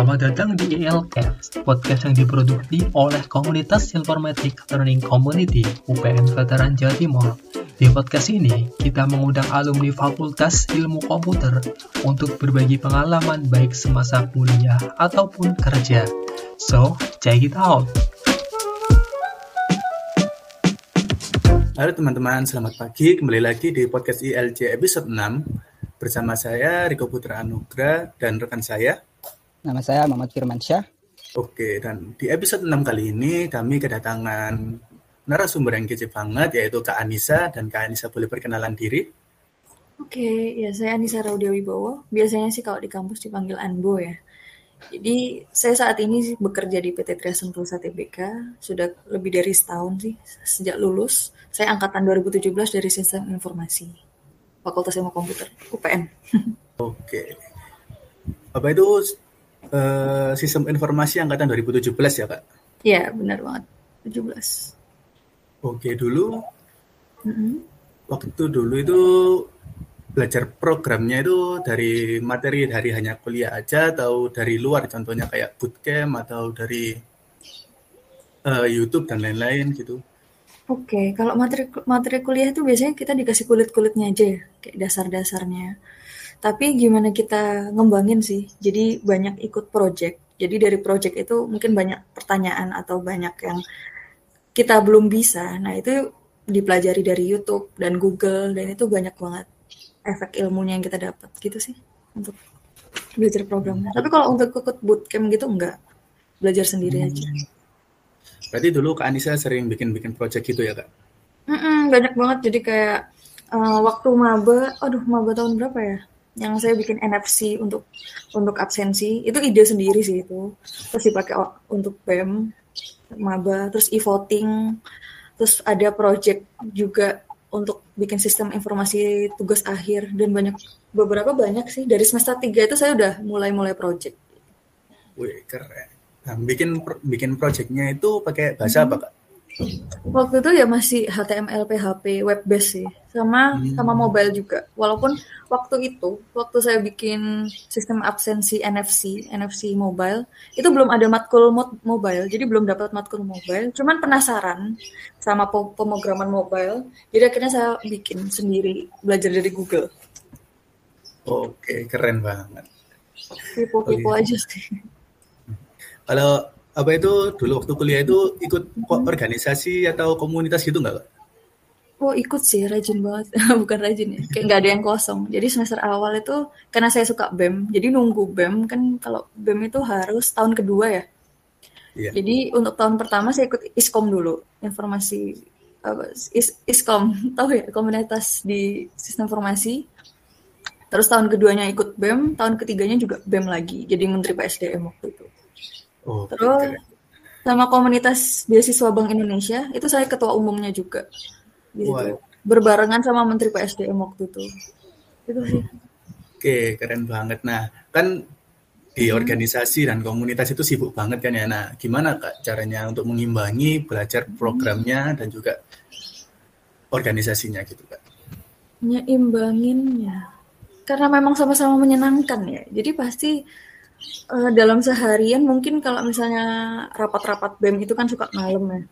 Selamat datang di ELCast, podcast yang diproduksi oleh komunitas Informatic Learning Community UPN Veteran Jawa Timur. Di podcast ini, kita mengundang alumni Fakultas Ilmu Komputer untuk berbagi pengalaman baik semasa kuliah ataupun kerja. So, check it out! Halo teman-teman, selamat pagi. Kembali lagi di podcast ILJ episode 6 bersama saya Riko Putra Anugrah dan rekan saya Nama saya Muhammad Firmansyah. Oke, dan di episode 6 kali ini kami kedatangan narasumber yang kece banget yaitu Kak Anissa dan Kak Anissa boleh perkenalan diri. Oke, ya saya Anissa Raudia Wibowo. Biasanya sih kalau di kampus dipanggil Anbo ya. Jadi saya saat ini sih bekerja di PT Triasun Pulsa TBK sudah lebih dari setahun sih sejak lulus. Saya angkatan 2017 dari Sistem Informasi Fakultas Ilmu Komputer UPN. Oke. Apa itu uh, sistem informasi angkatan 2017 ya kak? Iya benar banget 17. Oke dulu Mm -hmm. waktu dulu itu belajar programnya itu dari materi dari hanya kuliah aja atau dari luar contohnya kayak bootcamp atau dari uh, YouTube dan lain-lain gitu. Oke, kalau materi materi kuliah itu biasanya kita dikasih kulit-kulitnya aja ya, kayak dasar-dasarnya. Tapi gimana kita ngembangin sih? Jadi banyak ikut project. Jadi dari project itu mungkin banyak pertanyaan atau banyak yang kita belum bisa. Nah, itu dipelajari dari YouTube dan Google dan itu banyak banget efek ilmunya yang kita dapat gitu sih untuk belajar programnya. Tapi kalau untuk ikut bootcamp gitu enggak. Belajar sendiri aja. Berarti dulu Kak Anissa sering bikin-bikin project gitu ya, Kak? Mm-mm, banyak banget. Jadi kayak uh, waktu maba, aduh maba tahun berapa ya? Yang saya bikin NFC untuk untuk absensi itu ide sendiri sih itu terus dipakai untuk BEM maba terus e-voting terus ada project juga untuk bikin sistem informasi tugas akhir dan banyak beberapa banyak sih dari semester 3 itu saya udah mulai-mulai project. Wih keren. Nah, bikin bikin projectnya itu pakai bahasa hmm. apa kak? Waktu itu ya masih HTML, PHP, web base sih, sama hmm. sama mobile juga. Walaupun waktu itu, waktu saya bikin sistem absensi NFC, NFC mobile, itu belum ada matkul mobile, jadi belum dapat matkul mobile. Cuman penasaran sama pemrograman mobile, jadi akhirnya saya bikin sendiri, belajar dari Google. Oke, keren banget. Tipu-tipu oh, iya. aja sih. Kalau apa itu dulu waktu kuliah itu ikut organisasi atau komunitas gitu nggak? Oh ikut sih, rajin banget. Bukan rajin ya, kayak nggak ada yang kosong. Jadi semester awal itu karena saya suka BEM, jadi nunggu BEM kan kalau BEM itu harus tahun kedua ya. Yeah. Jadi untuk tahun pertama saya ikut ISKOM dulu, informasi apa is, ISKOM, tahu ya komunitas di sistem informasi. Terus tahun keduanya ikut BEM, tahun ketiganya juga BEM lagi, jadi Menteri PSDM waktu itu. Oh, Terus okay. sama komunitas beasiswa Bank Indonesia itu saya ketua umumnya juga. Gitu. Wow. Berbarengan sama Menteri PSDM waktu itu. Itu sih. Oke, keren banget. Nah, kan di hmm. organisasi dan komunitas itu sibuk banget kan ya. Nah, gimana Kak caranya untuk mengimbangi belajar hmm. programnya dan juga organisasinya gitu Kak? Nyeimbanginnya. Karena memang sama-sama menyenangkan ya. Jadi pasti uh, dalam seharian mungkin kalau misalnya rapat-rapat BEM itu kan suka malam ya.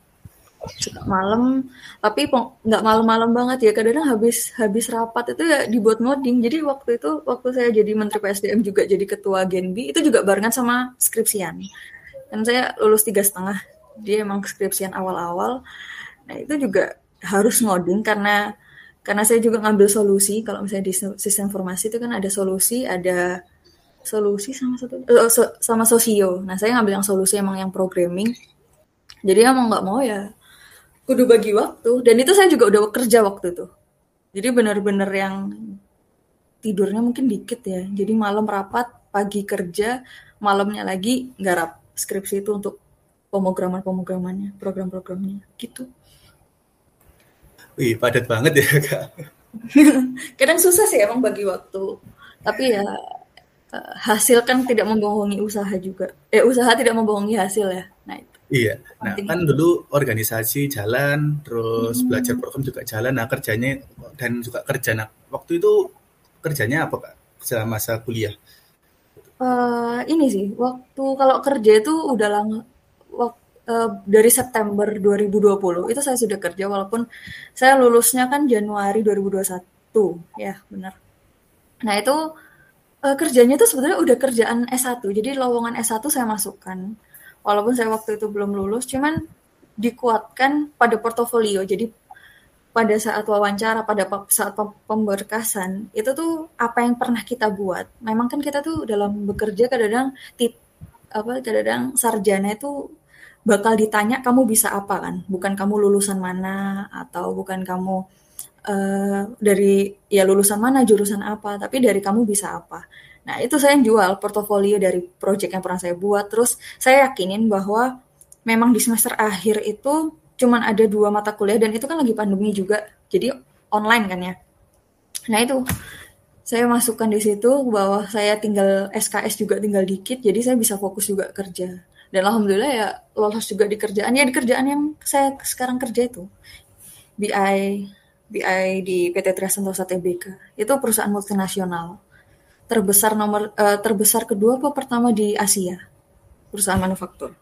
Suka malam tapi nggak malam-malam banget ya. Kadang-kadang habis habis rapat itu ya dibuat ngoding. Jadi waktu itu waktu saya jadi menteri PSDM juga jadi ketua Genbi itu juga barengan sama skripsian. Dan saya lulus tiga setengah. Dia emang skripsian awal-awal. Nah itu juga harus ngoding karena karena saya juga ngambil solusi. Kalau misalnya di sistem informasi itu kan ada solusi ada solusi sama satu uh, so, sama sosio. Nah saya ngambil yang solusi emang yang programming. Jadi emang nggak mau ya kudu bagi waktu. Dan itu saya juga udah kerja waktu itu. Jadi benar-benar yang tidurnya mungkin dikit ya. Jadi malam rapat, pagi kerja, malamnya lagi garap skripsi itu untuk pemrograman-pemrogramannya, program-programnya gitu. Wih, padat banget ya, Kak. Kadang susah sih emang bagi waktu. Tapi ya uh, hasil kan tidak membohongi usaha juga. Eh usaha tidak membohongi hasil ya. Nah itu. Iya. Nah Penting. kan dulu organisasi jalan, terus hmm. belajar program juga jalan. Nah kerjanya dan juga kerja. Nah waktu itu kerjanya apa kak? Selama masa kuliah? Uh, ini sih, waktu kalau kerja itu udah waktu, uh, dari September 2020 itu saya sudah kerja walaupun saya lulusnya kan Januari 2021 ya benar. Nah itu uh, kerjanya itu sebenarnya udah kerjaan S1 jadi lowongan S1 saya masukkan. Walaupun saya waktu itu belum lulus cuman dikuatkan pada portofolio. Jadi pada saat wawancara, pada saat pemberkasan, itu tuh apa yang pernah kita buat. Memang kan kita tuh dalam bekerja kadang-kadang tip apa kadang-kadang sarjana itu bakal ditanya kamu bisa apa kan, bukan kamu lulusan mana? Atau bukan kamu uh, dari ya lulusan mana, jurusan apa, tapi dari kamu bisa apa. Nah, itu saya jual portofolio dari project yang pernah saya buat. Terus saya yakinin bahwa memang di semester akhir itu cuman ada dua mata kuliah dan itu kan lagi pandemi juga jadi online kan ya nah itu saya masukkan di situ bahwa saya tinggal SKS juga tinggal dikit jadi saya bisa fokus juga kerja dan alhamdulillah ya lolos juga di kerjaan ya di kerjaan yang saya sekarang kerja itu BI BI di PT Triasentosa Tbk itu perusahaan multinasional terbesar nomor uh, terbesar kedua apa pertama di Asia perusahaan manufaktur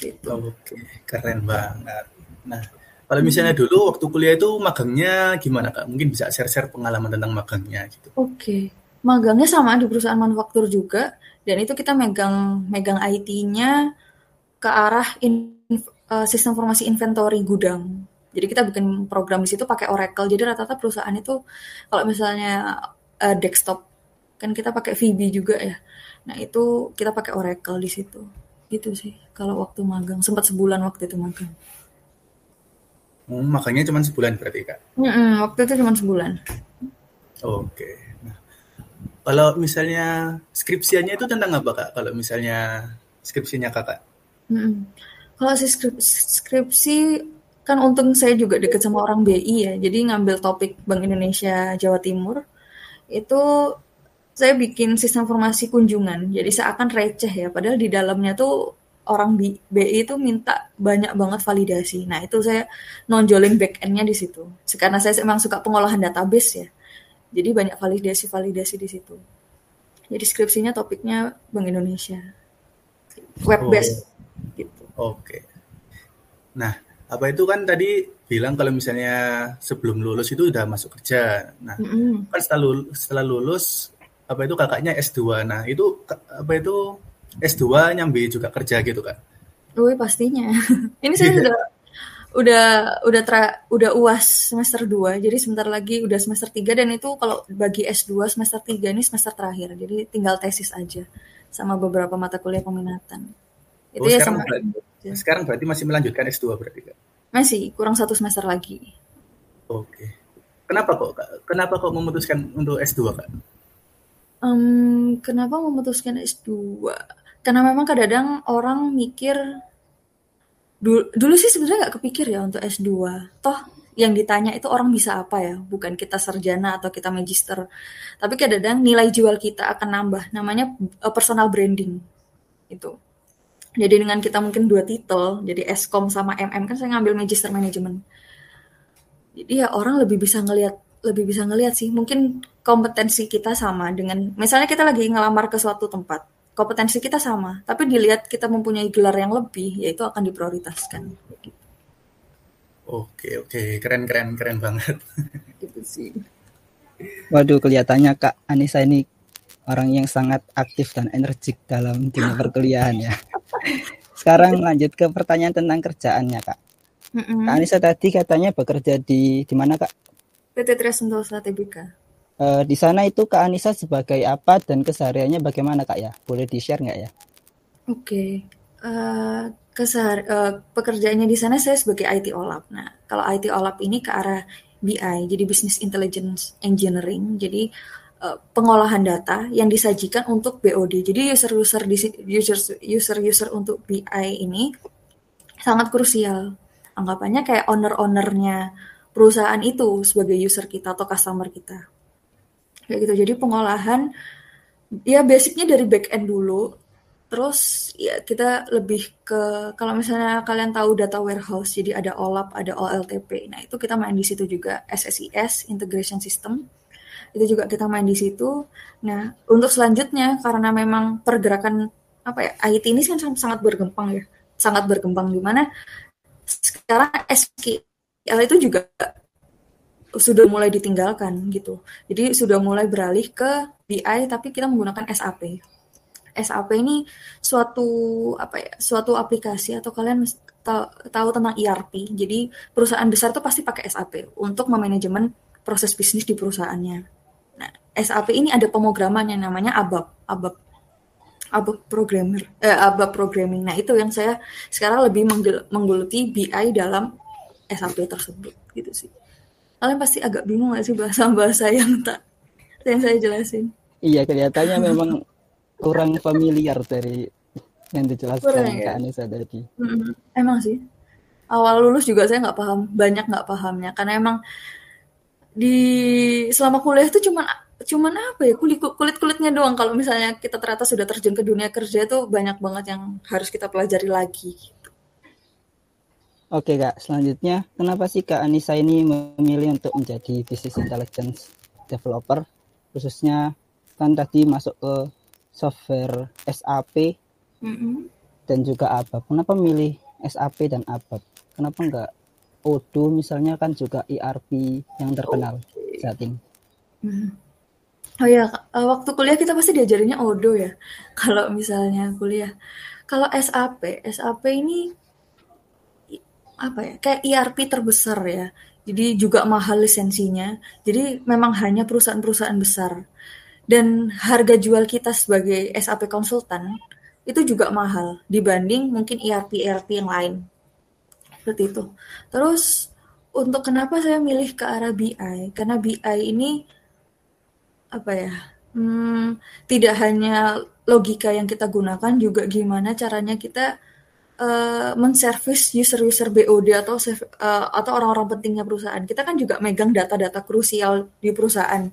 Gitu. Oke, keren banget. Nah, kalau misalnya dulu waktu kuliah itu magangnya gimana kak? Mungkin bisa share-share pengalaman tentang magangnya gitu. Oke, magangnya sama di perusahaan manufaktur juga, dan itu kita megang megang IT-nya ke arah in, uh, sistem informasi inventory gudang. Jadi kita bikin program di situ pakai Oracle. Jadi rata-rata perusahaan itu kalau misalnya uh, desktop kan kita pakai VB juga ya. Nah itu kita pakai Oracle di situ. Gitu sih kalau waktu magang. Sempat sebulan waktu itu magang. Hmm, makanya cuma sebulan berarti kak? Mm -mm, waktu itu cuma sebulan. Oke. Nah, kalau misalnya skripsiannya itu tentang apa kak? Kalau misalnya skripsinya kakak? Mm -mm. kalau si skripsi, skripsi kan untung saya juga deket sama orang BI ya jadi ngambil topik Bank Indonesia Jawa Timur itu saya bikin sistem informasi kunjungan. Jadi seakan receh ya, padahal di dalamnya tuh orang BI itu minta banyak banget validasi. Nah, itu saya nonjolin back end-nya di situ. Karena saya memang suka pengolahan database ya. Jadi banyak validasi-validasi di situ. Jadi skripsinya topiknya Bank Indonesia. Web based oh. gitu. Oke. Okay. Nah, apa itu kan tadi bilang kalau misalnya sebelum lulus itu udah masuk kerja. Nah, mm -hmm. kan setelah lulus, setelah lulus apa itu kakaknya S2. Nah, itu apa itu S2 nyambi juga kerja gitu kan? Wih, pastinya. Ini saya sudah udah udah tra, udah UAS semester 2. Jadi sebentar lagi udah semester 3 dan itu kalau bagi S2 semester 3 ini semester terakhir. Jadi tinggal tesis aja sama beberapa mata kuliah peminatan. Itu oh, ya sama berarti, sekarang berarti masih melanjutkan S2 berarti Kak? Masih, kurang satu semester lagi. Oke. Kenapa kok Kak? Kenapa kok memutuskan untuk S2 Kak? Um, kenapa memutuskan S2? Karena memang kadang-kadang orang mikir dulu, dulu sih sebenarnya nggak kepikir ya untuk S2. Toh yang ditanya itu orang bisa apa ya, bukan kita sarjana atau kita magister. Tapi kadang-kadang nilai jual kita akan nambah, namanya uh, personal branding. Itu. Jadi dengan kita mungkin dua titel, jadi Eskom sama MM kan saya ngambil magister manajemen. Jadi ya orang lebih bisa ngelihat lebih bisa ngelihat sih. Mungkin kompetensi kita sama dengan misalnya kita lagi ngelamar ke suatu tempat kompetensi kita sama. Tapi dilihat kita mempunyai gelar yang lebih yaitu akan diprioritaskan. Oke oke. Keren keren keren banget. Gitu sih. Waduh kelihatannya kak Anissa ini orang yang sangat aktif dan energik dalam dunia perkuliahan ya sekarang lanjut ke pertanyaan tentang kerjaannya kak mm -mm. Kak Anissa tadi katanya bekerja di di mana kak PT Triasentosa Tbk. Uh, di sana itu Kak Anissa sebagai apa dan kesehariannya bagaimana Kak ya? Boleh di-share nggak ya? Oke, okay. uh, uh, pekerjaannya di sana saya sebagai IT OLAP. Nah, kalau IT OLAP ini ke arah BI, jadi Business Intelligence Engineering, jadi pengolahan data yang disajikan untuk BOD. Jadi user-user user user-user untuk BI ini sangat krusial. Anggapannya kayak owner-ownernya perusahaan itu sebagai user kita atau customer kita. Kayak gitu. Jadi pengolahan ya basicnya dari back end dulu. Terus ya kita lebih ke kalau misalnya kalian tahu data warehouse, jadi ada OLAP, ada OLTP. Nah, itu kita main di situ juga SSIS, integration system. Itu juga kita main di situ. Nah, untuk selanjutnya karena memang pergerakan apa ya IT ini kan sangat berkembang ya, sangat berkembang di mana sekarang SQL itu juga sudah mulai ditinggalkan gitu. Jadi sudah mulai beralih ke BI tapi kita menggunakan SAP. SAP ini suatu apa ya, suatu aplikasi atau kalian tahu tentang ERP. Jadi perusahaan besar itu pasti pakai SAP untuk memanajemen proses bisnis di perusahaannya. SAP ini ada pemrograman yang namanya ABAP, ABAP ABAP programmer, eh, ABAP programming. Nah, itu yang saya sekarang lebih menggeluti BI dalam SAP tersebut gitu sih. Kalian pasti agak bingung gak sih bahasa-bahasa yang tak yang saya jelasin? Iya, kelihatannya memang kurang familiar dari yang dijelaskan kurang, ya? Kak Anissa tadi. Hmm, emang sih. Awal lulus juga saya nggak paham, banyak nggak pahamnya karena emang di selama kuliah itu cuma cuman apa ya kulit kulit kulitnya doang kalau misalnya kita ternyata sudah terjun ke dunia kerja itu banyak banget yang harus kita pelajari lagi. Oke kak, selanjutnya kenapa sih kak Anissa ini memilih untuk menjadi business intelligence developer khususnya kan tadi masuk ke software SAP mm -hmm. dan juga ABAP. Kenapa milih SAP dan ABAP? Kenapa enggak Odoo misalnya kan juga ERP yang terkenal okay. saat ini. Hmm. Oh ya, waktu kuliah kita pasti diajarinnya Odoo ya. Kalau misalnya kuliah. Kalau SAP, SAP ini apa ya? Kayak ERP terbesar ya. Jadi juga mahal lisensinya. Jadi memang hanya perusahaan-perusahaan besar. Dan harga jual kita sebagai SAP konsultan itu juga mahal dibanding mungkin ERP-ERP yang lain seperti itu. Terus untuk kenapa saya milih ke arah BI? Karena BI ini apa ya? Hmm, tidak hanya logika yang kita gunakan, juga gimana caranya kita uh, menservis user-user BOD atau uh, atau orang-orang pentingnya perusahaan. Kita kan juga megang data-data krusial di perusahaan.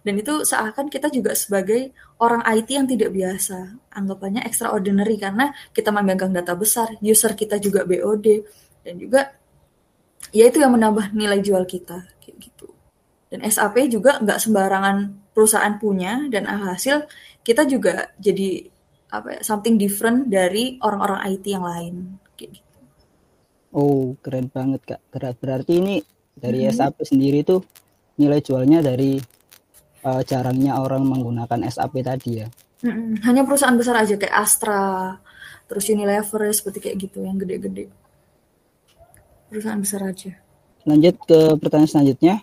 Dan itu seakan kita juga sebagai orang IT yang tidak biasa. Anggapannya extraordinary karena kita memegang data besar, user kita juga BOD dan juga ya itu yang menambah nilai jual kita kayak gitu dan SAP juga nggak sembarangan perusahaan punya dan alhasil kita juga jadi apa ya, something different dari orang-orang IT yang lain gitu. Oh keren banget kak keren berarti ini dari hmm. SAP sendiri tuh nilai jualnya dari uh, jarangnya orang menggunakan SAP tadi ya. Hanya perusahaan besar aja kayak Astra, terus Unilever seperti kayak gitu yang gede-gede perusahaan besar aja. Lanjut ke pertanyaan selanjutnya,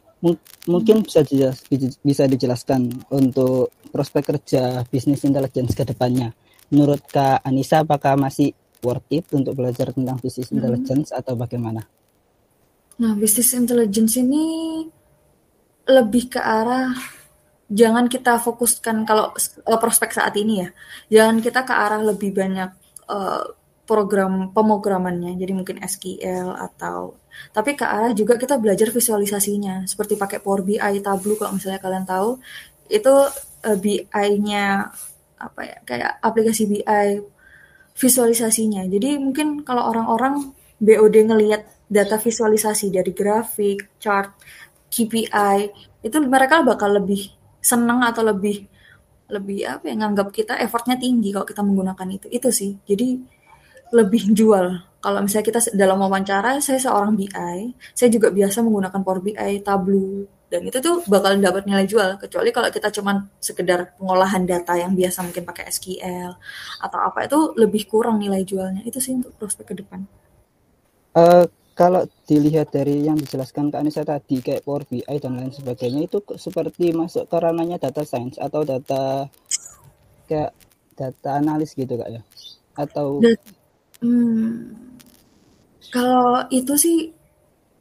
mungkin bisa dijelas, bisa dijelaskan untuk prospek kerja bisnis intelligence ke depannya. Menurut Kak Anissa, apakah masih worth it untuk belajar tentang bisnis hmm. intelligence atau bagaimana? Nah, bisnis intelligence ini lebih ke arah jangan kita fokuskan kalau prospek saat ini ya, jangan kita ke arah lebih banyak uh, program pemrogramannya jadi mungkin SQL atau tapi ke arah juga kita belajar visualisasinya seperti pakai Power BI Tableau kalau misalnya kalian tahu. Itu uh, eh, BI-nya apa ya kayak aplikasi BI visualisasinya. Jadi mungkin kalau orang-orang BOD ngelihat data visualisasi dari grafik chart KPI itu mereka bakal lebih senang atau lebih lebih apa ya nganggap kita effortnya tinggi kalau kita menggunakan itu. Itu sih. Jadi lebih jual. Kalau misalnya kita dalam wawancara, saya seorang BI, saya juga biasa menggunakan Power BI, Tableau, dan itu tuh bakal dapat nilai jual. Kecuali kalau kita cuman sekedar pengolahan data yang biasa mungkin pakai SQL atau apa itu lebih kurang nilai jualnya. Itu sih untuk prospek ke depan. Uh, kalau dilihat dari yang dijelaskan Kak Anissa tadi kayak Power BI dan lain sebagainya itu seperti masuk ke ranahnya data science atau data kayak data analis gitu Kak ya? Atau Hmm, kalau itu sih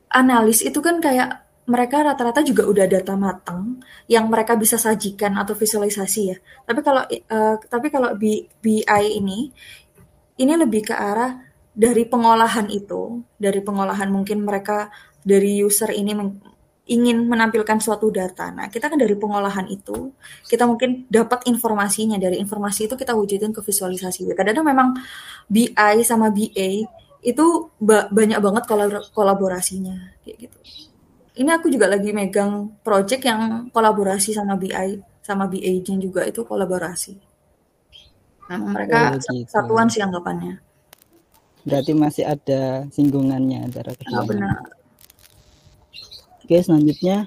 analis itu kan kayak mereka rata-rata juga udah data matang yang mereka bisa sajikan atau visualisasi ya. Tapi kalau uh, tapi kalau BI ini ini lebih ke arah dari pengolahan itu, dari pengolahan mungkin mereka dari user ini ingin menampilkan suatu data. Nah, kita kan dari pengolahan itu, kita mungkin dapat informasinya. Dari informasi itu kita wujudin ke visualisasi. Kadang-kadang memang BI sama BA itu ba banyak banget kolaborasinya kayak gitu. ini aku juga lagi megang project yang kolaborasi sama BI sama BA juga itu kolaborasi. Nah, mereka Oh, gitu. satuan sih anggapannya. Berarti masih ada singgungannya antara Nah, keduanya. benar. Oke, selanjutnya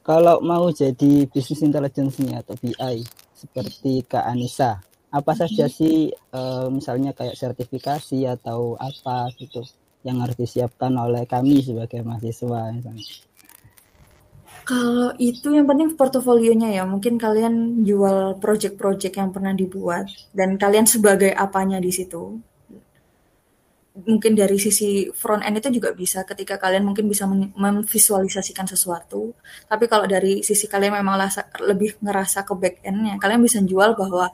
kalau mau jadi bisnis intelligence nih atau BI seperti Kak Anissa, apa saja sih eh, misalnya kayak sertifikasi atau apa gitu yang harus disiapkan oleh kami sebagai mahasiswa misalnya. Kalau itu yang penting portofolionya ya. Mungkin kalian jual project-project yang pernah dibuat dan kalian sebagai apanya di situ. Mungkin dari sisi front end itu juga bisa ketika kalian mungkin bisa memvisualisasikan sesuatu. Tapi kalau dari sisi kalian memang lasa- lebih ngerasa ke back endnya, kalian bisa jual bahwa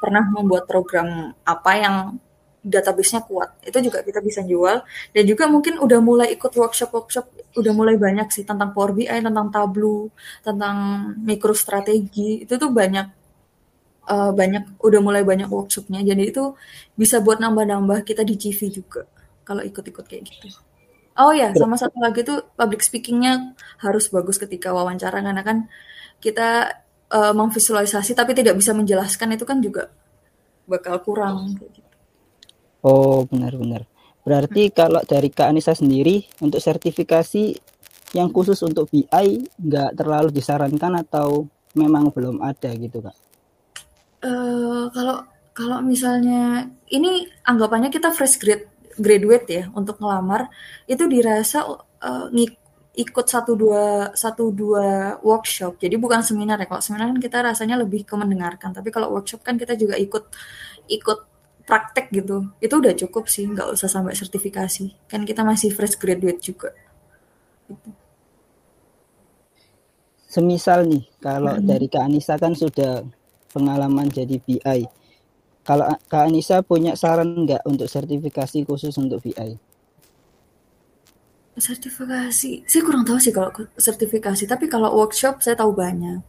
pernah membuat program apa yang database-nya kuat. Itu juga kita bisa jual dan juga mungkin udah mulai ikut workshop-workshop udah mulai banyak sih tentang Power BI, tentang Tableau, tentang mikrostrategi. Itu tuh banyak eh, banyak udah mulai banyak workshopnya. Jadi itu bisa buat nambah-nambah kita di CV juga kalau ikut-ikut kayak gitu. Oh ya, sama satu lagi tuh public speaking-nya harus bagus ketika wawancara karena kan kita eh, memvisualisasi tapi tidak bisa menjelaskan itu kan juga bakal kurang kayak gitu. Oh, benar-benar. Berarti kalau dari Kak Anissa sendiri untuk sertifikasi yang khusus untuk BI nggak terlalu disarankan atau memang belum ada gitu, Kak? Eh, kalau kalau misalnya ini anggapannya kita fresh grade graduate ya untuk ngelamar. Itu dirasa ngik- ikut satu dua satu dua workshop. Jadi bukan seminar ya kalau seminar kan kita rasanya lebih ke mendengarkan. Tapi kalau workshop kan kita juga ikut ikut praktek gitu. Itu udah cukup sih nggak usah sampai sertifikasi. Kan kita masih fresh graduate juga. Semisal nih, kalau Mhm. dari Kak Anissa kan sudah pengalaman jadi BI. Kalau Kak Anissa punya saran nggak untuk sertifikasi khusus untuk BI? sertifikasi saya kurang tahu sih kalau sertifikasi tapi kalau workshop saya tahu banyak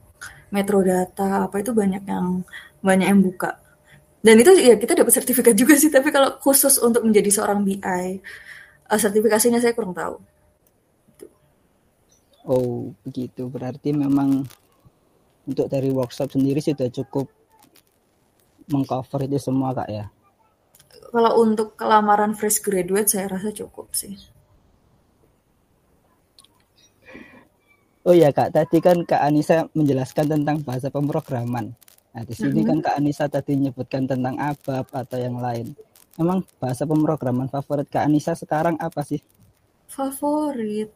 metrodata apa itu banyak yang banyak yang buka dan itu ya kita dapat sertifikat juga sih tapi kalau khusus untuk menjadi seorang BI eh, sertifikasinya saya kurang tahu Oh, begitu. Berarti memang untuk dari workshop sendiri sudah cukup mengcover itu semua, Kak ya. kalau untuk kelamaran fresh graduate saya rasa cukup sih Oh iya Kak, tadi kan Kak Anissa menjelaskan tentang bahasa pemrograman. Nah, di sini kan Kak Anissa tadi menyebutkan tentang ABAP atau yang lain. Memang bahasa pemrograman favorit Kak Anissa sekarang apa sih? favorit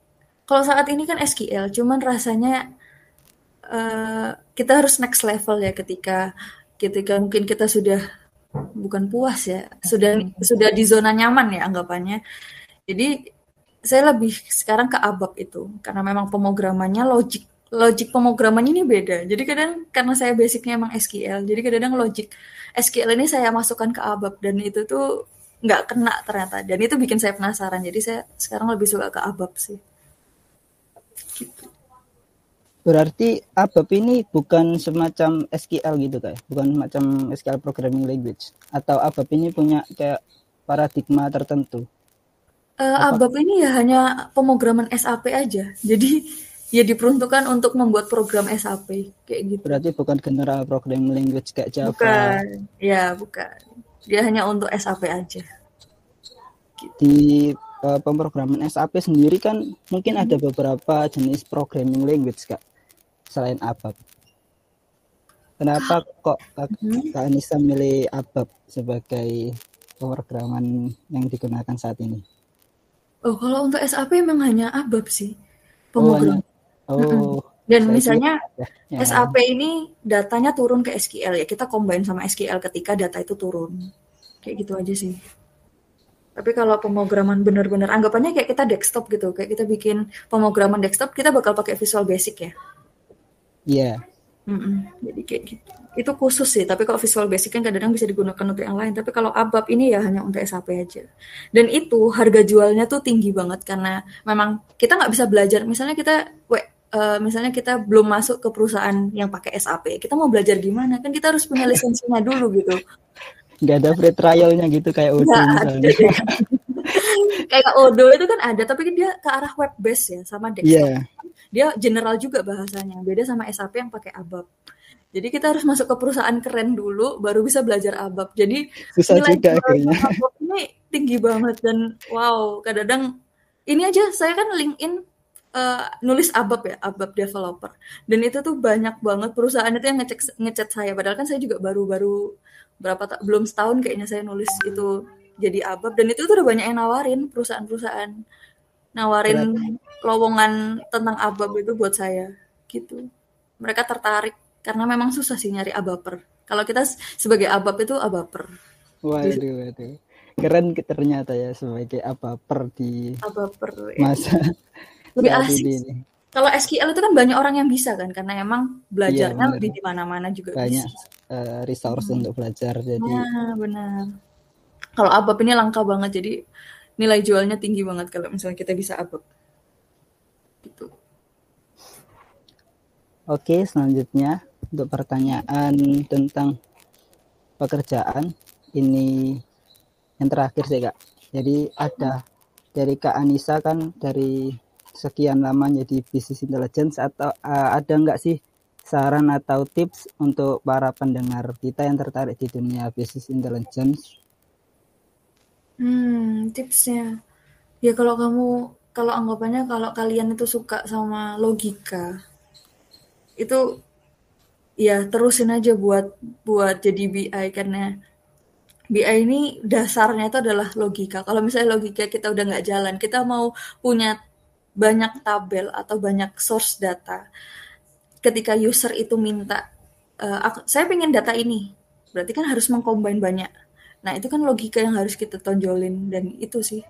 kalau saat ini kan SQL cuman rasanya eh, kita harus next level ya ketika ketika mungkin kita sudah bukan puas ya sudah sudah di zona nyaman ya anggapannya. Jadi saya lebih sekarang ke ABAP itu karena memang pemrogramannya logik logik pemrogramannya ini beda. Jadi kadang karena saya basicnya emang SQL jadi kadang logik SQL ini saya masukkan ke ABAP dan itu tuh nggak kena ternyata. Dan itu bikin saya penasaran jadi saya sekarang lebih suka ke ABAP sih Berarti ABAP ini bukan semacam SQL gitu Kak, ya? bukan macam SQL programming language atau ABAP ini punya kayak paradigma tertentu. Eh, Apa? ABAP ini ya hanya pemrograman SAP aja jadi ya diperuntukkan untuk membuat program SAP kayak gitu Berarti bukan general programming language kayak Java. bukan ya bukan dia hanya untuk SAP aja Di eh, pemrograman SAP sendiri kan mungkin ada beberapa jenis programming language Kak selain ABAP. Kenapa kok Kak, Mhm. Kak Anissa milih ABAP sebagai pemrograman yang digunakan saat ini? oh kalau untuk SAP memang hanya ABAP sih. Oh, pemrogram. hanya- oh, dan saya misalnya kira ya. SAP ini datanya turun ke SQL ya. Kita combine sama SQL ketika data itu turun. Kayak gitu aja sih. Tapi kalau pemrograman benar-benar anggapannya kayak kita desktop gitu. Kayak kita bikin pemrograman desktop kita bakal pakai Visual Basic ya Iya. Mm-mm. jadi kayak gitu itu khusus sih tapi kalau Visual Basic kan kadang-kadang bisa digunakan untuk yang lain tapi kalau ABAP ini ya hanya untuk SAP aja dan itu harga jualnya tuh tinggi banget karena memang kita nggak bisa belajar misalnya kita we, eh, misalnya kita belum masuk ke perusahaan yang pakai SAP kita mau belajar gimana kan kita harus punya lisensinya dulu gitu nggak ada free trialnya gitu kayak Nggak misalnya. kayak Odo itu kan ada tapi kan dia ke arah web base ya sama desktop. Iya. Dia general juga bahasanya. Beda sama SAP yang pakai ABAP. Jadi kita harus masuk ke perusahaan keren dulu baru bisa belajar ABAP. Jadi Susah nilai juga akhirnya. ABAP ini tinggi banget dan wow, kadang-kadang ini aja saya kan LinkedIn eh, nulis ABAP ya, ABAP developer. Dan itu tuh banyak banget perusahaan itu yang ngecek ngechat saya padahal kan saya juga baru-baru berapa ta- belum setahun kayaknya saya nulis itu jadi ABAP dan itu tuh udah banyak yang nawarin perusahaan-perusahaan nawarin lowongan tentang ABAP itu buat saya gitu. Mereka tertarik karena memang susah sih nyari ABAPer. Kalau kita sebagai ABAP itu ABAPer. Waduh, waduh. Keren ternyata ya sebagai apa per di ABAPer ya. masa Lebih asik ini. Kalau SQL itu kan banyak orang yang bisa kan karena emang belajarnya Iya, lebih di mana-mana juga banyak bisa. eh, resource untuk belajar jadi Nah, benar. Kalau ABAP ini langka banget jadi nilai jualnya tinggi banget kalau misalnya kita bisa ABAP. Gitu. Oke, selanjutnya untuk pertanyaan tentang pekerjaan ini yang terakhir sih Kak. Jadi ada dari Kak Anissa kan dari sekian lama jadi business intelligence atau eh, ada nggak sih saran atau tips untuk para pendengar kita yang tertarik di dunia business intelligence? Hmm, tipsnya. Ya kalau kamu kalau anggapannya kalau kalian itu suka sama logika itu ya terusin aja buat buat jadi BI karena BI ini dasarnya itu adalah logika. Kalau misalnya logika kita udah nggak jalan, kita mau punya banyak tabel atau banyak source data. Ketika user itu minta, "Eh, aku- saya pengen data ini, berarti kan harus mengcombine banyak. Nah itu kan logika yang harus kita tonjolin dan itu sih.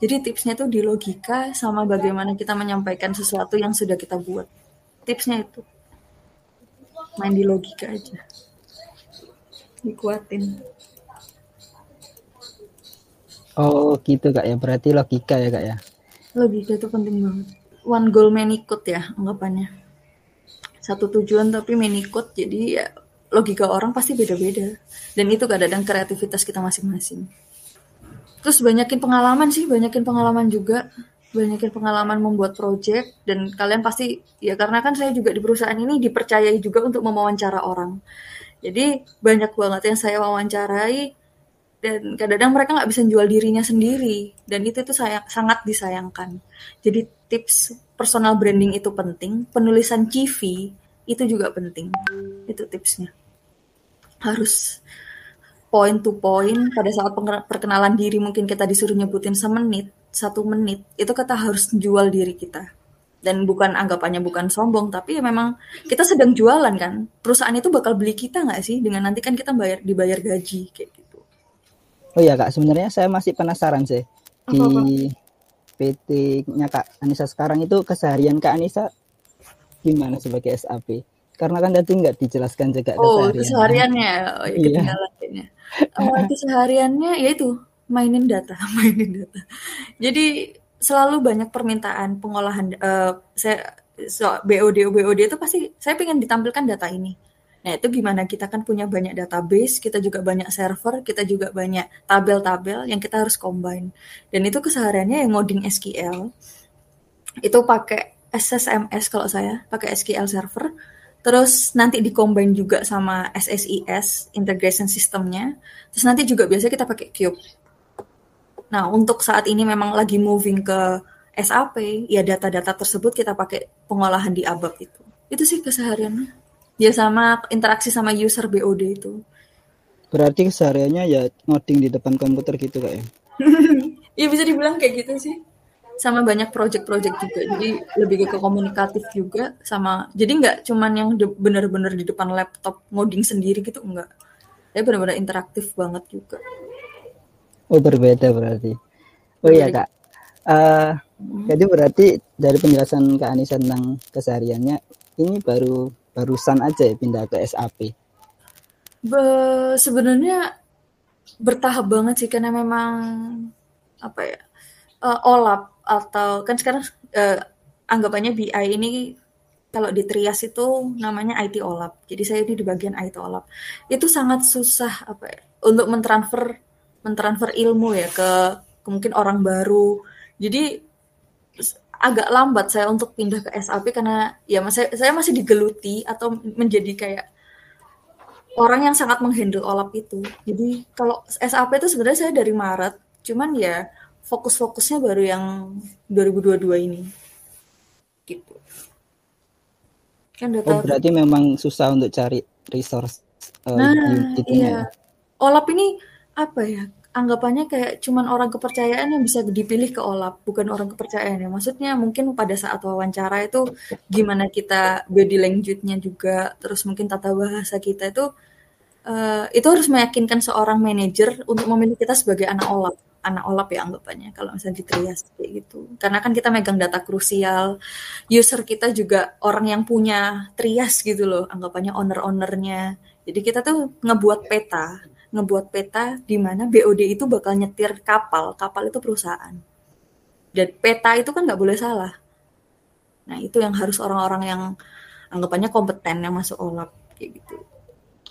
Jadi tipsnya tuh di logika sama bagaimana kita menyampaikan sesuatu yang sudah kita buat. Tipsnya itu main di logika aja, dikuatin. Oh gitu Kak ya, berarti logika ya Kak ya. Logika itu penting banget. One goal many code ya anggapannya. Satu tujuan tapi many code jadi ya logika orang pasti beda-beda. Dan itu kadang-kadang kreativitas kita masing-masing. Terus banyakin pengalaman sih, banyakin pengalaman juga. Banyakin pengalaman membuat project dan kalian pasti ya karena kan saya juga di perusahaan ini dipercayai juga untuk mewawancara orang. Jadi banyak banget yang saya wawancarai dan kadang-kadang mereka nggak bisa jual dirinya sendiri dan itu tuh saya sangat disayangkan jadi tips personal branding itu penting penulisan CV itu juga penting. Itu tipsnya. Harus point to point. Pada saat perkenalan diri mungkin kita disuruh nyebutin semenit satu menit itu kita harus jual diri kita. Dan bukan anggapannya bukan sombong tapi ya memang kita sedang jualan kan? Perusahaan itu bakal beli kita nggak sih? Dengan nanti kan kita bayar dibayar gaji kayak gitu. Oh iya Kak, sebenarnya saya masih penasaran sih. Di? PT-nya Kak Anissa sekarang itu keseharian Kak Anissa gimana sebagai SAP? Karena kan tadi nggak dijelaskan juga Oh, kesehariannya. kesehariannya. Oh, ya, Iya. kayaknya. Oh, kesehariannya ya itu, mainin data, mainin data. Jadi selalu banyak permintaan pengolahan eh, saya so, BOD BOD itu pasti saya pengen ditampilkan data ini. Nah, itu gimana kita kan punya banyak database, kita juga banyak server, kita juga banyak tabel-tabel yang kita harus combine. Dan itu kesehariannya yang ngoding SQL. Itu pakai SSMS kalau saya, pakai SQL server. Terus nanti di-combine juga sama SSIS, integration systemnya. Terus nanti juga biasa kita pakai Cube. Nah, untuk saat ini memang lagi moving ke SAP, ya data-data tersebut kita pakai pengolahan di ABAP itu. Itu sih kesehariannya. Ya sama interaksi sama user BOD itu. Berarti kesehariannya ya ngoding di depan komputer gitu Kak ya. Ya bisa dibilang kayak gitu sih. Sama banyak project-project juga. Jadi lebih ke komunikatif juga sama jadi nggak cuman yang bener-bener di depan laptop ngoding sendiri gitu enggak. Tapi benar-benar interaktif banget juga. Oh berbeda berarti. Oh iya. Kak. Eh, jadi berarti dari penjelasan Kak Anissa tentang kesehariannya ini baru barusan aja ya pindah ke SAP. Be- sebenarnya bertahap banget sih karena memang apa ya eh, OLAP atau kan sekarang eh, anggapannya BI ini kalau di Trias itu namanya IT OLAP. Jadi saya ini di bagian IT OLAP. Itu sangat susah apa ya untuk mentransfer mentransfer ilmu ya ke mungkin orang baru. Jadi agak lambat saya untuk pindah ke SAP karena ya saya, saya masih digeluti atau menjadi kayak orang yang sangat menghandle olap itu. Jadi kalau SAP itu sebenarnya saya dari Maret, cuman ya fokus-fokusnya baru yang 2022 ini. Gitu. Kan data oh, berarti memang susah untuk cari resource uh, nah, iya. Ya? Olap ini apa ya? anggapannya kayak cuman orang kepercayaan yang bisa dipilih ke OLAP, bukan orang kepercayaan ya. Maksudnya mungkin pada saat wawancara itu gimana kita body language-nya juga, terus mungkin tata bahasa kita itu uh, itu harus meyakinkan seorang manajer untuk memilih kita sebagai anak OLAP, anak OLAP ya anggapannya kalau misalnya di Trias kayak gitu. Karena kan kita megang data krusial, user kita juga orang yang punya Trias gitu loh, anggapannya owner-ownernya. Jadi kita tuh ngebuat peta ngebuat peta di mana BOD itu bakal nyetir kapal, kapal itu perusahaan. Dan peta itu kan nggak boleh salah. Nah itu yang harus orang-orang yang anggapannya kompeten yang masuk OLAP kayak gitu.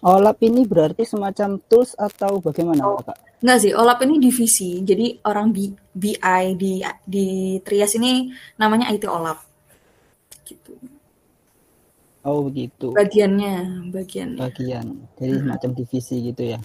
OLAP ini berarti semacam tools atau bagaimana oh, Kak? Enggak sih, OLAP ini divisi. Jadi orang B, BI di di Trias ini namanya IT OLAP. Gitu. Oh begitu. Bagiannya, bagian. Bagian. Jadi semacam divisi gitu ya.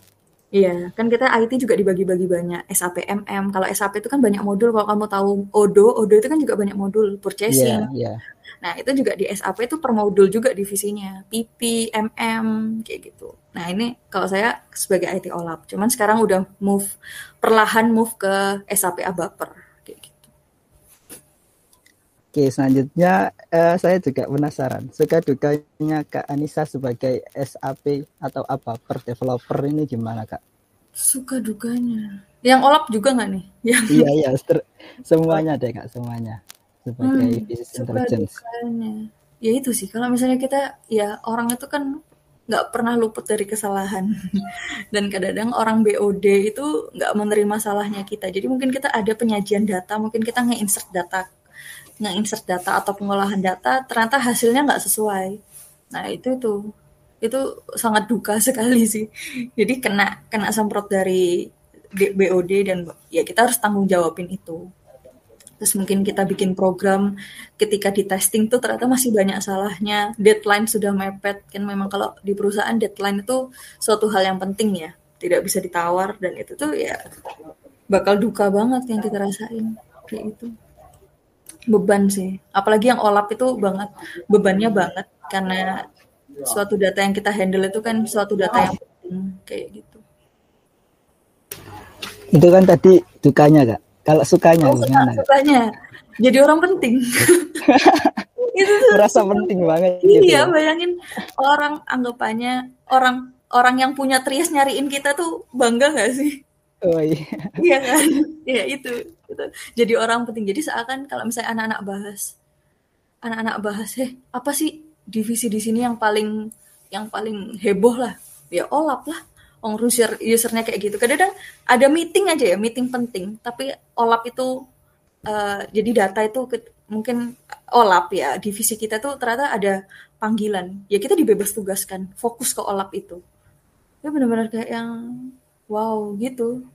Iya, kan kita IT juga dibagi-bagi banyak, SAP MM. Kalau SAP itu kan banyak modul, kalau kamu tahu Odo, Odo itu kan juga banyak modul, purchasing. Iya, yeah. Nah, itu juga di SAP itu per modul juga divisinya, PP, MM, kayak gitu. Nah, ini kalau saya sebagai IT OLAP, cuman sekarang udah move, perlahan move ke SAP Abaper, kayak gitu. Oke, selanjutnya uh, saya juga penasaran, suka dukanya Kak Anissa sebagai SAP atau Abaper developer ini gimana Kak? Suka dukanya. Yang OLAP juga nggak nih? Yang... Iya, iya, semuanya deh Kak, semuanya sebagai hmm, business intelligence. Ya itu sih, kalau misalnya kita ya orang itu kan nggak pernah luput dari kesalahan dan kadang-kadang orang BOD itu nggak menerima salahnya kita. Jadi mungkin kita ada penyajian data, mungkin kita nge-insert data, nge-insert data atau pengolahan data, ternyata hasilnya nggak sesuai. Nah itu tuh itu sangat duka sekali sih. Jadi kena kena semprot dari BOD dan ya kita harus tanggung jawabin itu terus mungkin kita bikin program ketika di testing tuh ternyata masih banyak salahnya. Deadline sudah mepet. Kan memang kalau di perusahaan deadline itu suatu hal yang penting ya. Tidak bisa ditawar dan itu tuh ya bakal duka banget yang kita rasain. Kayak itu beban sih. Apalagi yang olap itu banget. Bebannya banget karena suatu data yang kita handle itu kan suatu data yang penting. Kayak gitu. Itu kan tadi dukanya kak kalau sukanya oh, gimana? Sukanya jadi orang penting. itu merasa penting banget gitu. Iya, bayangin orang anggapannya orang orang yang punya trias nyariin kita tuh bangga gak sih? Oh iya. Iya kan? Iya itu, itu. Jadi orang penting. Jadi seakan kalau misalnya anak-anak bahas anak-anak bahas, "Eh, apa sih divisi di sini yang paling yang paling heboh lah?" Ya olap lah orang user usernya kayak gitu. Kadang-kadang ada meeting aja ya, meeting penting, tapi olap itu uh, jadi data itu ke, mungkin olap ya divisi kita tuh ternyata ada panggilan. Ya kita dibebas tugaskan, fokus ke olap itu. Ya benar-benar kayak yang wow gitu.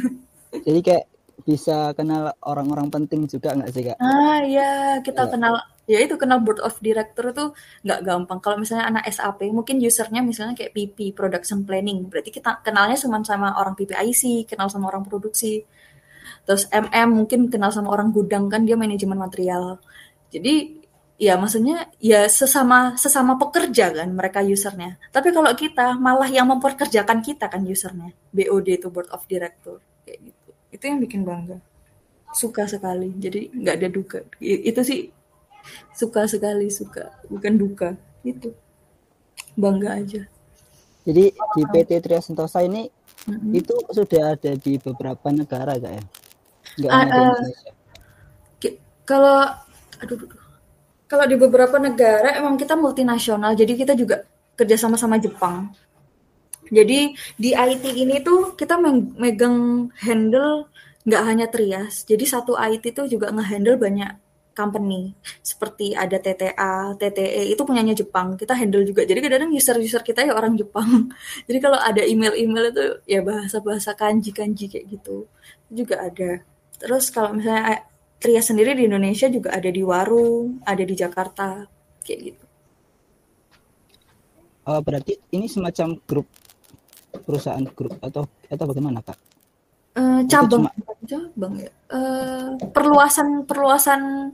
jadi kayak bisa kenal orang-orang penting juga nggak sih kak? Ah ya kita ya. kenal ya itu kenal board of director itu nggak gampang. Kalau misalnya anak SAP mungkin usernya misalnya kayak PP production planning, berarti kita kenalnya cuma sama orang PPIC, kenal sama orang produksi. Terus MM mungkin kenal sama orang gudang kan dia manajemen material. Jadi ya maksudnya ya sesama sesama pekerja kan mereka usernya. Tapi kalau kita malah yang memperkerjakan kita kan usernya. BOD itu board of director kayak gitu. Itu yang bikin bangga. Suka sekali. Jadi nggak ada duka. Itu sih suka sekali suka. Bukan duka. Itu. Bangga aja. Jadi di PT Tria Sentosa ini mm-hmm. itu sudah ada di beberapa negara gak ya? Nggak uh, uh, kalau aduh, aduh kalau di beberapa negara emang kita multinasional. Jadi kita juga kerja sama sama Jepang jadi di IT ini tuh kita megang handle nggak hanya Trias jadi satu IT tuh juga ngehandle banyak company seperti ada TTA, TTE itu punyanya Jepang. Kita handle juga. Jadi kadang-kadang user-user kita ya orang Jepang. Jadi kalau ada email-email itu ya bahasa-bahasa kanji-kanji kayak gitu. Itu juga ada. Terus kalau misalnya Trias sendiri di Indonesia juga ada di Waru, ada di Jakarta, kayak gitu. Oh, berarti ini semacam grup perusahaan grup atau atau bagaimana kak? Uh, cabang, cabang ya. Uh, perluasan perluasan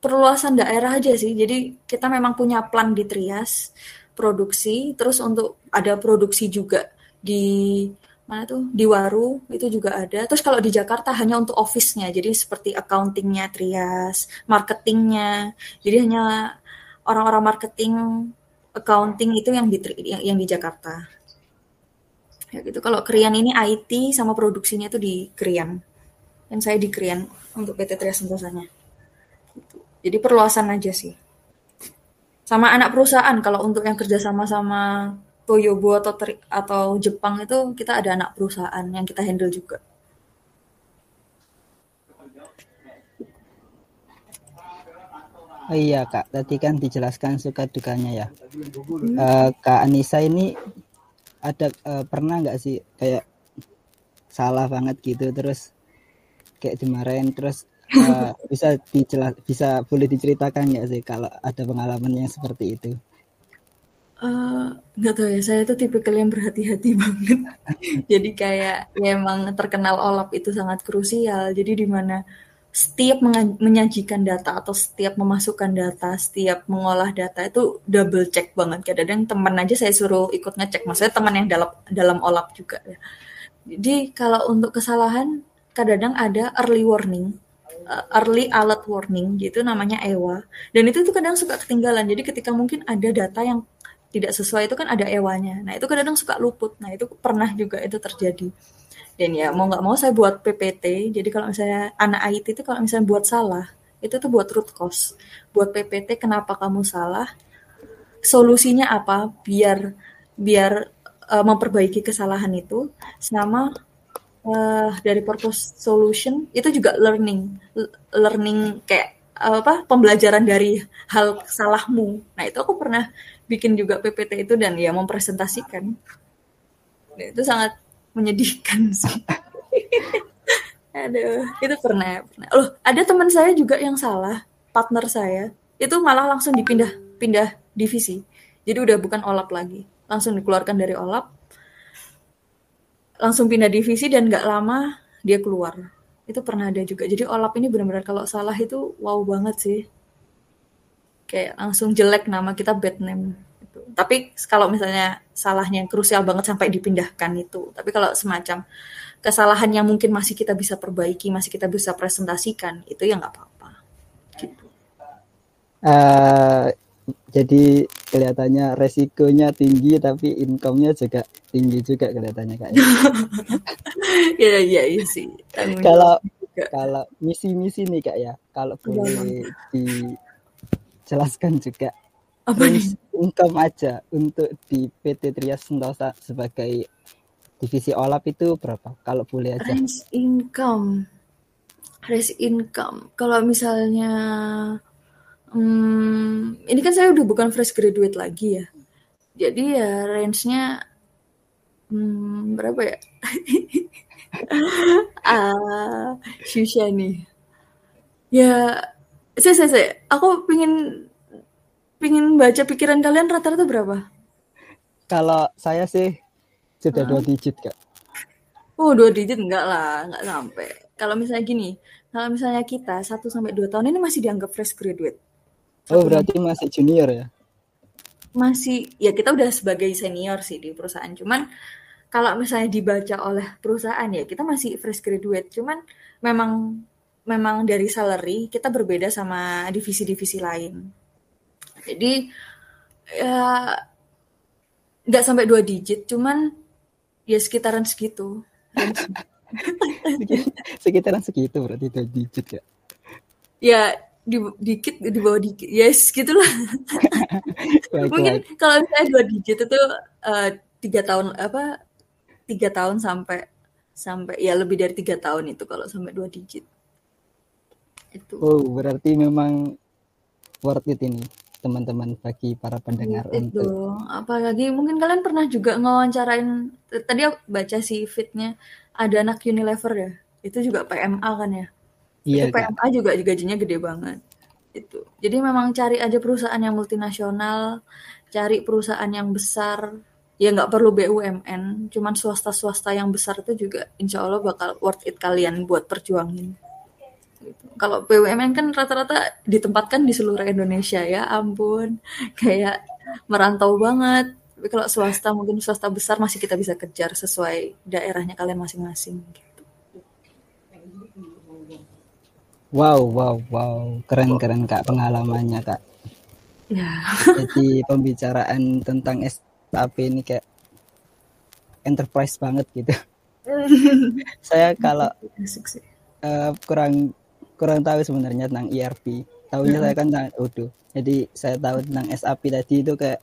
perluasan daerah aja sih. Jadi kita memang punya plan di Trias produksi, terus untuk ada produksi juga di mana tuh di Waru itu juga ada. Terus kalau di Jakarta hanya untuk office-nya, jadi seperti accounting-nya Trias, marketingnya. Jadi hanya orang-orang marketing, accounting itu yang di yang, yang di Jakarta. Ya gitu. Kalau Krian ini IT sama produksinya itu di Krian. Dan saya di Krian untuk PT Trias Sentosanya. Jadi perluasan aja sih. Sama anak perusahaan kalau untuk yang kerja sama sama Toyobo atau atau Jepang itu kita ada anak perusahaan yang kita handle juga. Oh iya kak, tadi kan dijelaskan suka dukanya ya. Hmm. Uh, kak Anissa ini ada uh, pernah nggak sih kayak salah banget gitu terus kayak dimarahin terus uh, bisa dijelas bisa boleh diceritakan nggak sih kalau ada pengalaman yang seperti itu? Uh, nggak tahu ya, saya tuh tipe kalian berhati-hati banget. Jadi kayak ya emang terkenal olap itu sangat krusial. Jadi di mana setiap menyajikan data atau setiap memasukkan data, setiap mengolah data itu double check banget. Kadang-kadang teman aja saya suruh ikut ngecek. Maksudnya teman yang dalam dalam olap juga ya. Jadi kalau untuk kesalahan kadang-kadang ada early warning uh, early alert warning gitu namanya EWA dan itu tuh kadang suka ketinggalan jadi ketika mungkin ada data yang tidak sesuai itu kan ada ewanya nah itu kadang suka luput nah itu pernah juga itu terjadi dan ya mau nggak mau saya buat PPT jadi kalau misalnya anak IT itu kalau misalnya buat salah itu tuh buat root cause. Buat PPT kenapa kamu salah? Solusinya apa? Biar biar uh, memperbaiki kesalahan itu. Sama uh, dari purpose solution itu juga learning. Learning kayak apa pembelajaran dari hal salahmu. Nah itu aku pernah bikin juga PPT itu dan ya mempresentasikan. Nah, itu sangat menyedihkan sih aduh itu pernah pernah loh ada teman saya juga yang salah partner saya itu malah langsung dipindah pindah divisi jadi udah bukan olap lagi langsung dikeluarkan dari olap langsung pindah divisi dan nggak lama dia keluar. Itu pernah ada juga. Jadi Olap ini benar-benar kalau salah itu wow banget sih. Kayak langsung jelek nama kita bad name. Gitu. Tapi kalau misalnya salahnya krusial banget sampai dipindahkan itu. Tapi kalau semacam kesalahan yang mungkin masih kita bisa perbaiki, masih kita bisa presentasikan, itu ya nggak apa-apa. Gitu. Uh, jadi kelihatannya resikonya tinggi tapi income-nya juga tinggi juga kelihatannya kak. ya ya iya sih. Kalau kalau misi-misi nih kak ya, kalau boleh dijelaskan juga apa nih? income aja untuk di PT Trias Sentosa sebagai divisi olap itu berapa? Kalau boleh aja. Range income. Range income. Kalau misalnya Hmm, ini kan saya udah bukan fresh graduate lagi ya. Jadi ya range-nya hmm, berapa ya? ah, susah nih. Ya, saya, saya, saya, aku pingin pingin baca pikiran kalian rata-rata berapa? Kalau saya sih sudah dua digit kak. Oh dua digit enggak lah, enggak sampai. Kalau misalnya gini, kalau misalnya kita satu sampai dua tahun ini masih dianggap fresh graduate Oh berarti masih junior ya? Masih ya kita udah sebagai senior sih di perusahaan. Cuman kalau misalnya dibaca oleh perusahaan ya kita masih fresh graduate. Cuman memang memang dari salary kita berbeda sama divisi-divisi lain. Jadi ya nggak sampai dua digit, cuman ya sekitaran segitu. sekitaran segitu berarti dua digit ya? Ya di dikit di bawah dikit. Yes gitulah. Mungkin kalau misalnya dua digit itu uh, tiga tahun apa tiga tahun sampai sampai ya lebih dari tiga tahun itu kalau sampai dua digit. Itu. Oh berarti memang worth it ini teman-teman bagi para pendengar itu untuk apalagi mungkin kalian pernah juga ngewawancarain tadi aku baca si fitnya ada anak Unilever ya? Itu juga PMA kan ya? Iya, itu PMA juga gajinya gede banget. Itu. Jadi memang cari aja perusahaan yang multinasional cari perusahaan yang besar. Ya nggak perlu BUMN cuman swasta swasta yang besar itu juga insya Allah bakal worth it kalian buat perjuangin gitu. kalau BUMN kan rata-rata ditempatkan di seluruh Indonesia ya ampun kayak merantau banget tapi kalau swasta mungkin swasta besar masih kita bisa kejar sesuai daerahnya kalian masing-masing gitu. Wow, wow, wow. Keren-keren Kak pengalamannya Kak. Ya. Jadi pembicaraan tentang SAP ini kayak enterprise banget gitu. Saya kalau uh, kurang kurang tahu sebenarnya tentang ERP. Tahunya saya kan tentang Odoo. Jadi saya tahu tentang SAP tadi itu kayak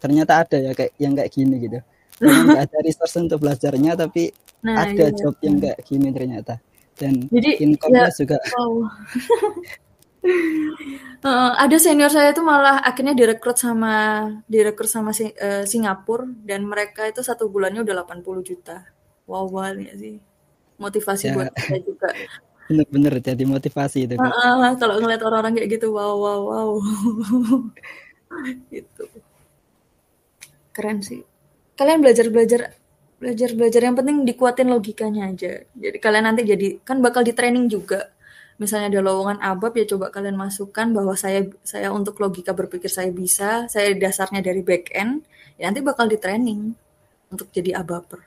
ternyata ada ya kayak yang kayak gini gitu. Nggak ada resource untuk belajarnya tapi nah, ada iya. job yang kayak gini ternyata dan Jadi income-nya ya, juga. Wow. uh, ada senior saya itu malah akhirnya direkrut sama direkrut sama si, uh, Singapura dan mereka itu satu bulannya udah 80 juta. Wow banget ya sih. Motivasi ya. buat saya juga. Bener-bener jadi motivasi itu. Uh, uh, kalau ngeliat orang-orang kayak gitu, wow wow wow. gitu. Keren sih. Kalian belajar-belajar belajar belajar yang penting dikuatin logikanya aja jadi kalian nanti jadi kan bakal di training juga misalnya ada lowongan abab ya coba kalian masukkan bahwa saya saya untuk logika berpikir saya bisa saya dasarnya dari back end ya nanti bakal di training untuk jadi abaper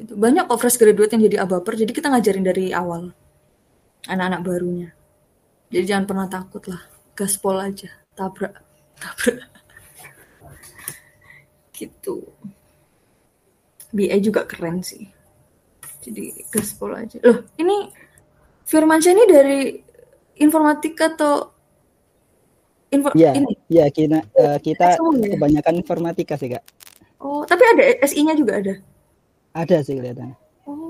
itu banyak fresh graduate yang jadi abaper jadi kita ngajarin dari awal anak-anak barunya jadi jangan pernah takut lah gaspol aja tabrak tabrak gitu BI juga keren sih. Jadi gaspol aja. Loh, ini Firmansyah ini dari informatika atau info ya, ini? Iya, kita uh, kita ya? kebanyakan informatika sih, Kak. Oh, tapi ada SI-nya juga ada? Ada sih kelihatan.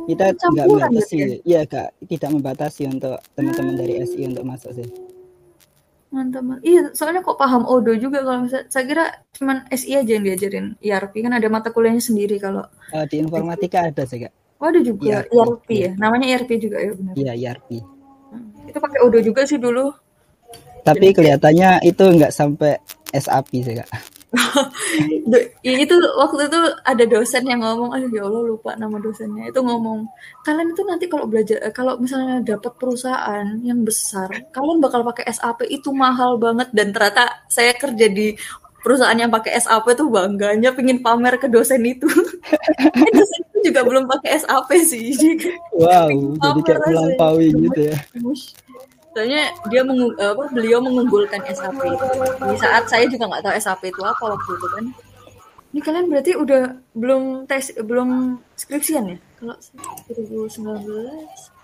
Kita nggak membatasi, ya? iya kak, tidak membatasi untuk teman-teman dari SI untuk masuk sih. Mantap iya soalnya kok paham Odo juga kalau misalnya saya kira cuman SI aja yang diajarin ERP kan ada mata kuliahnya sendiri kalau uh, di informatika ada sih kak. Oh ada juga? ERP, ERP ya? Namanya ERP juga ya benar. Iya ERP hmm. itu pakai Odo juga sih dulu. Tapi Jadi, kelihatannya itu nggak sampai SAP sih kak itu waktu itu ada dosen yang ngomong, aduh ya Allah lupa nama dosennya. Itu ngomong, kalian itu nanti kalau belajar, eh, kalau misalnya dapat perusahaan yang besar, kalian bakal pakai SAP itu mahal banget dan ternyata saya kerja di perusahaan yang pakai SAP tuh bangganya pingin pamer ke dosen itu. dosen itu juga belum pakai SAP sih. Wow, jadi kayak melampaui gitu ya soalnya dia mengu apa beliau mengunggulkan SAP di saat saya juga nggak tahu SAP itu apa waktu itu kan. Ini kalian berarti udah belum tes belum skripsian ya? Kalau 2019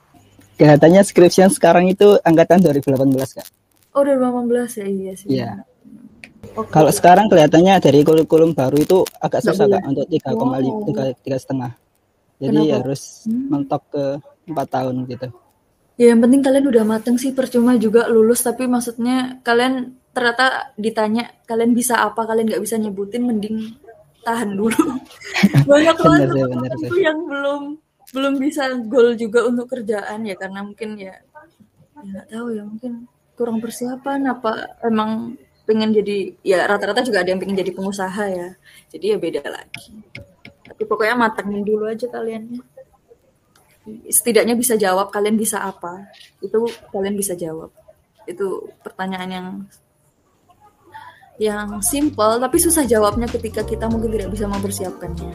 kelihatannya skripsian sekarang itu angkatan 2018 kak. Oh 2018 ya iya sih. Iya. Okay. kalau sekarang kelihatannya dari kurikulum baru itu agak susah kak untuk tiga koma tiga tiga setengah. Jadi Kenapa? harus hmm. mentok ke empat tahun gitu Ya yang penting kalian udah mateng sih percuma juga lulus tapi maksudnya kalian ternyata ditanya kalian bisa apa kalian nggak bisa nyebutin mending tahan dulu. Banyak banget itu yang belum belum bisa goal juga untuk kerjaan ya karena mungkin ya ya nggak tahu ya mungkin kurang persiapan apa emang pengen jadi ya rata-rata juga ada yang pengen jadi pengusaha ya. Jadi ya beda lagi. Tapi pokoknya matengin dulu aja kalian setidaknya bisa jawab kalian bisa apa itu kalian bisa jawab itu pertanyaan yang yang simple tapi susah jawabnya ketika kita mungkin tidak bisa mempersiapkannya.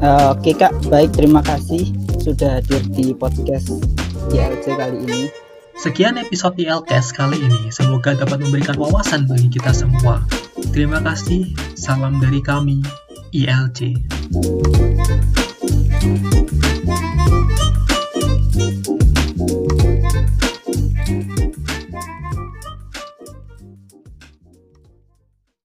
Uh, Oke kak, baik terima kasih sudah hadir di podcast ILC kali ini. Sekian episode ILCast kali ini, semoga dapat memberikan wawasan bagi kita semua. Terima kasih, salam dari kami, ELT.